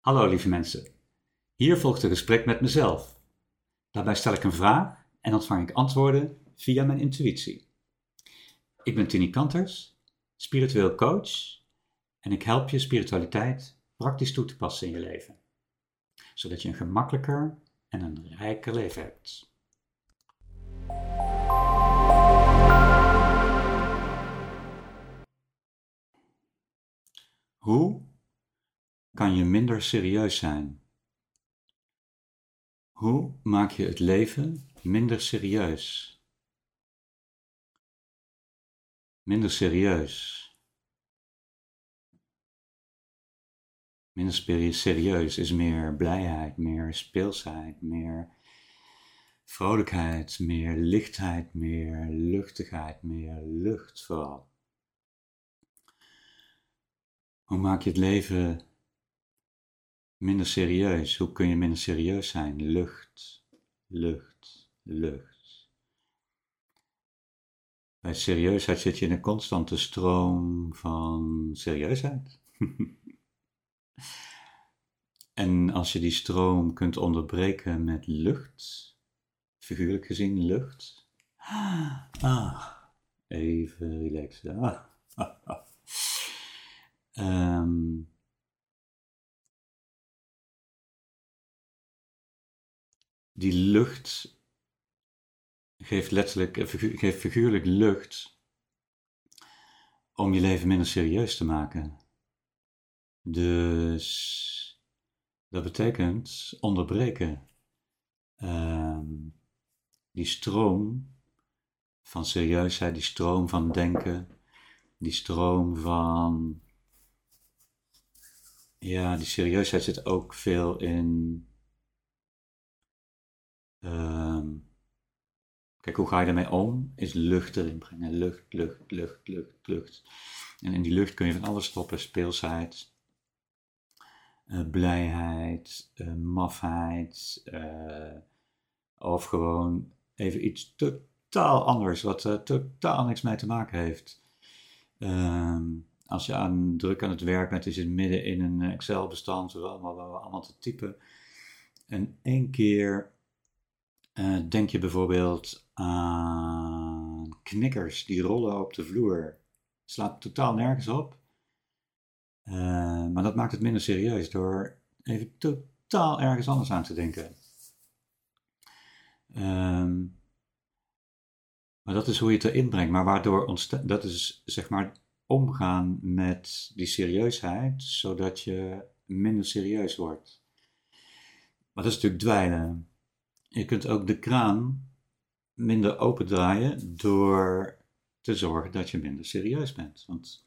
Hallo lieve mensen. Hier volgt een gesprek met mezelf. Daarbij stel ik een vraag en ontvang ik antwoorden via mijn intuïtie. Ik ben Tini Kanters, spiritueel coach en ik help je spiritualiteit praktisch toe te passen in je leven, zodat je een gemakkelijker en een rijker leven hebt. Hoe kan je minder serieus zijn? Hoe maak je het leven minder serieus? Minder serieus. Minder serieus is meer blijheid, meer speelsheid, meer vrolijkheid, meer lichtheid, meer luchtigheid, meer lucht vooral. Hoe maak je het leven minder serieus? Hoe kun je minder serieus zijn? Lucht, lucht, lucht. Bij serieusheid zit je in een constante stroom van serieusheid. en als je die stroom kunt onderbreken met lucht, figuurlijk gezien lucht, ah, even relaxen. Ah, ah, ah. Um, die lucht geeft letterlijk, eh, geeft figuurlijk lucht om je leven minder serieus te maken. Dus dat betekent onderbreken. Um, die stroom van serieusheid, die stroom van denken, die stroom van ja, die serieusheid zit ook veel in. Ehm, kijk, hoe ga je daarmee om? Is lucht erin brengen. Lucht, lucht, lucht, lucht, lucht. En in die lucht kun je van alles stoppen: speelsheid, uh, blijheid, uh, mafheid. Uh, of gewoon even iets totaal anders, wat totaal niks mee te maken heeft. Um, als je aan druk aan het werk bent, is het midden in een Excel-bestand, allemaal, allemaal te typen. En één keer uh, denk je bijvoorbeeld aan knikkers die rollen op de vloer. Slaat totaal nergens op. Uh, maar dat maakt het minder serieus door even totaal ergens anders aan te denken. Um, maar dat is hoe je het erin brengt. Maar waardoor ontstaat, dat is zeg maar omgaan met die serieusheid, zodat je minder serieus wordt. Maar dat is natuurlijk dweilen. Je kunt ook de kraan minder opendraaien door te zorgen dat je minder serieus bent. Want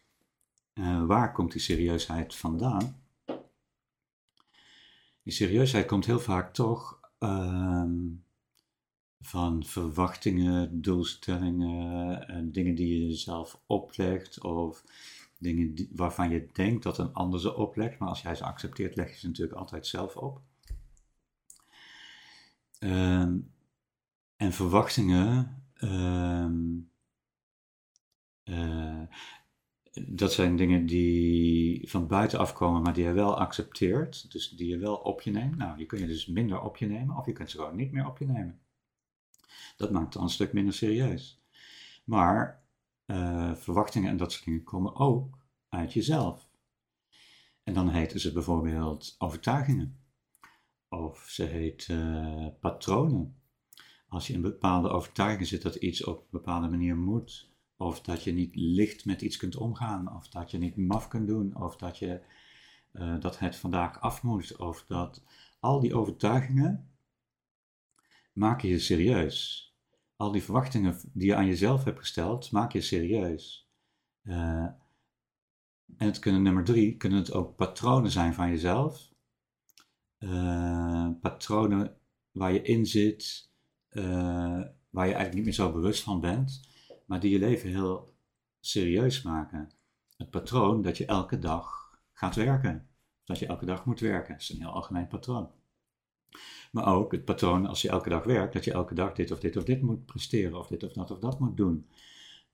uh, waar komt die serieusheid vandaan? Die serieusheid komt heel vaak toch uh, van verwachtingen, doelstellingen, en dingen die je jezelf oplegt of dingen waarvan je denkt dat een ander ze oplegt, maar als jij ze accepteert, leg je ze natuurlijk altijd zelf op. Ehm, en verwachtingen, ehm, eh, dat zijn dingen die van buiten afkomen, maar die je wel accepteert, dus die je wel op je neemt. Nou, die kun je dus minder op je nemen, of je kunt ze gewoon niet meer op je nemen. Dat maakt het dan een stuk minder serieus. Maar uh, verwachtingen en dat soort dingen komen ook uit jezelf. En dan heten ze bijvoorbeeld overtuigingen. Of ze heet uh, patronen. Als je in bepaalde overtuigingen zit dat iets op een bepaalde manier moet. Of dat je niet licht met iets kunt omgaan. Of dat je niet maf kunt doen. Of dat, je, uh, dat het vandaag af moet. Of dat al die overtuigingen maken je serieus al die verwachtingen die je aan jezelf hebt gesteld, maak je serieus. Uh, en het kunnen nummer drie, kunnen het ook patronen zijn van jezelf. Uh, patronen waar je in zit, uh, waar je eigenlijk niet meer zo bewust van bent, maar die je leven heel serieus maken. Het patroon dat je elke dag gaat werken. Dat je elke dag moet werken. Dat is een heel algemeen patroon. Maar ook het patroon als je elke dag werkt, dat je elke dag dit of dit of dit moet presteren, of dit of dat of dat moet doen.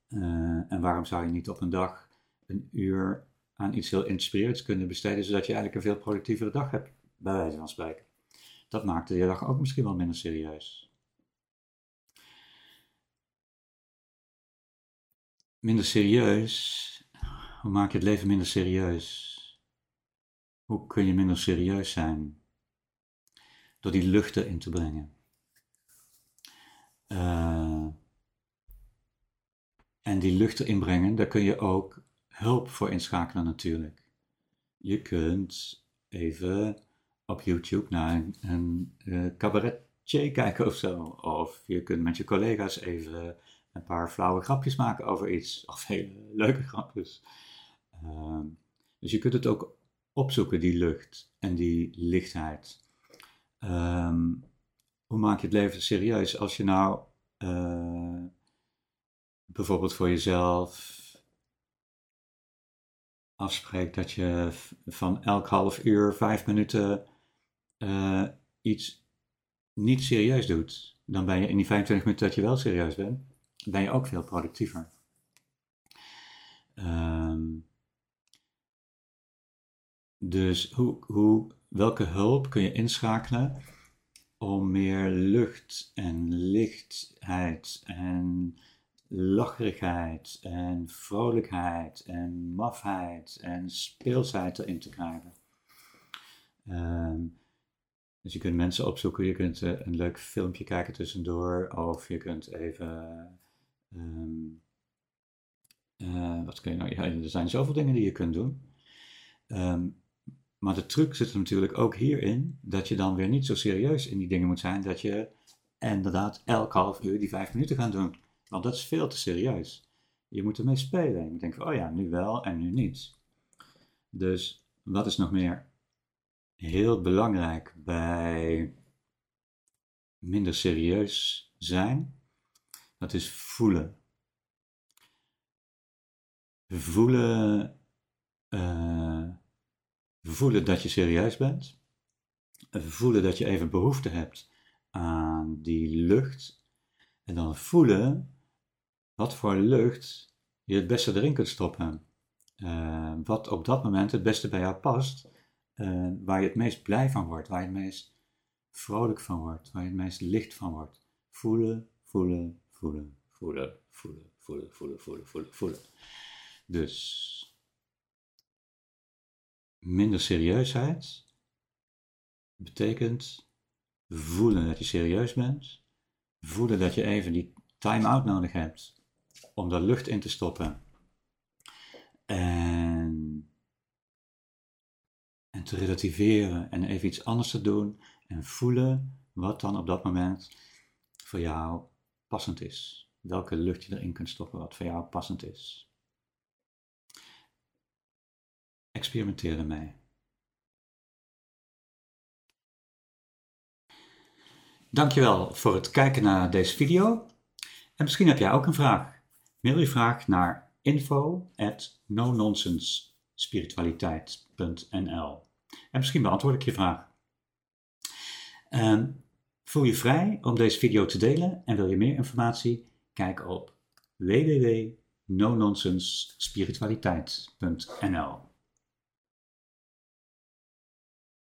Uh, en waarom zou je niet op een dag een uur aan iets heel inspirerends kunnen besteden, zodat je eigenlijk een veel productievere dag hebt, bij wijze van spreken. Dat maakt de dag ook misschien wel minder serieus. Minder serieus. Hoe maak je het leven minder serieus? Hoe kun je minder serieus zijn? Door die lucht erin te brengen. Uh, en die lucht erin brengen, daar kun je ook hulp voor inschakelen natuurlijk. Je kunt even op YouTube naar een, een uh, cabaretje kijken of zo. Of je kunt met je collega's even een paar flauwe grapjes maken over iets. Of hele leuke grapjes. Uh, dus je kunt het ook opzoeken, die lucht en die lichtheid. Um, hoe maak je het leven serieus als je nou uh, bijvoorbeeld voor jezelf afspreekt dat je van elk half uur vijf minuten uh, iets niet serieus doet, dan ben je in die 25 minuten dat je wel serieus bent, ben je ook veel productiever. Um, dus hoe, hoe, welke hulp kun je inschakelen om meer lucht en lichtheid en lacherigheid en vrolijkheid en mafheid en speelsheid erin te krijgen. Um, dus je kunt mensen opzoeken, je kunt uh, een leuk filmpje kijken tussendoor, of je kunt even. Um, uh, wat kun je nou? Ja, er zijn zoveel dingen die je kunt doen. Um, maar de truc zit er natuurlijk ook hierin dat je dan weer niet zo serieus in die dingen moet zijn dat je inderdaad elk half uur die vijf minuten gaat doen. Want dat is veel te serieus. Je moet ermee spelen. Je moet denken van, oh ja, nu wel en nu niet. Dus wat is nog meer heel belangrijk bij minder serieus zijn? Dat is voelen. Voelen, uh, voelen dat je serieus bent. Voelen dat je even behoefte hebt aan die lucht. En dan voelen wat voor lucht je het beste erin kunt stoppen. Uh, wat op dat moment het beste bij jou past. Uh, waar je het meest blij van wordt, waar je het meest vrolijk van wordt, waar je het meest licht van wordt. Voelen, voelen, voelen, voelen, voelen, voelen, voelen, voelen, voelen, voelen. Dus minder serieusheid betekent voelen dat je serieus bent, voelen dat je even die time-out nodig hebt om daar lucht in te stoppen. En, en te relativeren en even iets anders te doen en voelen wat dan op dat moment voor jou passend is. Welke lucht je erin kunt stoppen wat voor jou passend is. Experimenteer ermee. Dankjewel voor het kijken naar deze video. En misschien heb jij ook een vraag. Mail je vraag naar info at En misschien beantwoord ik je vraag. Um, voel je vrij om deze video te delen en wil je meer informatie? Kijk op www.nononsensespiritualiteit.nl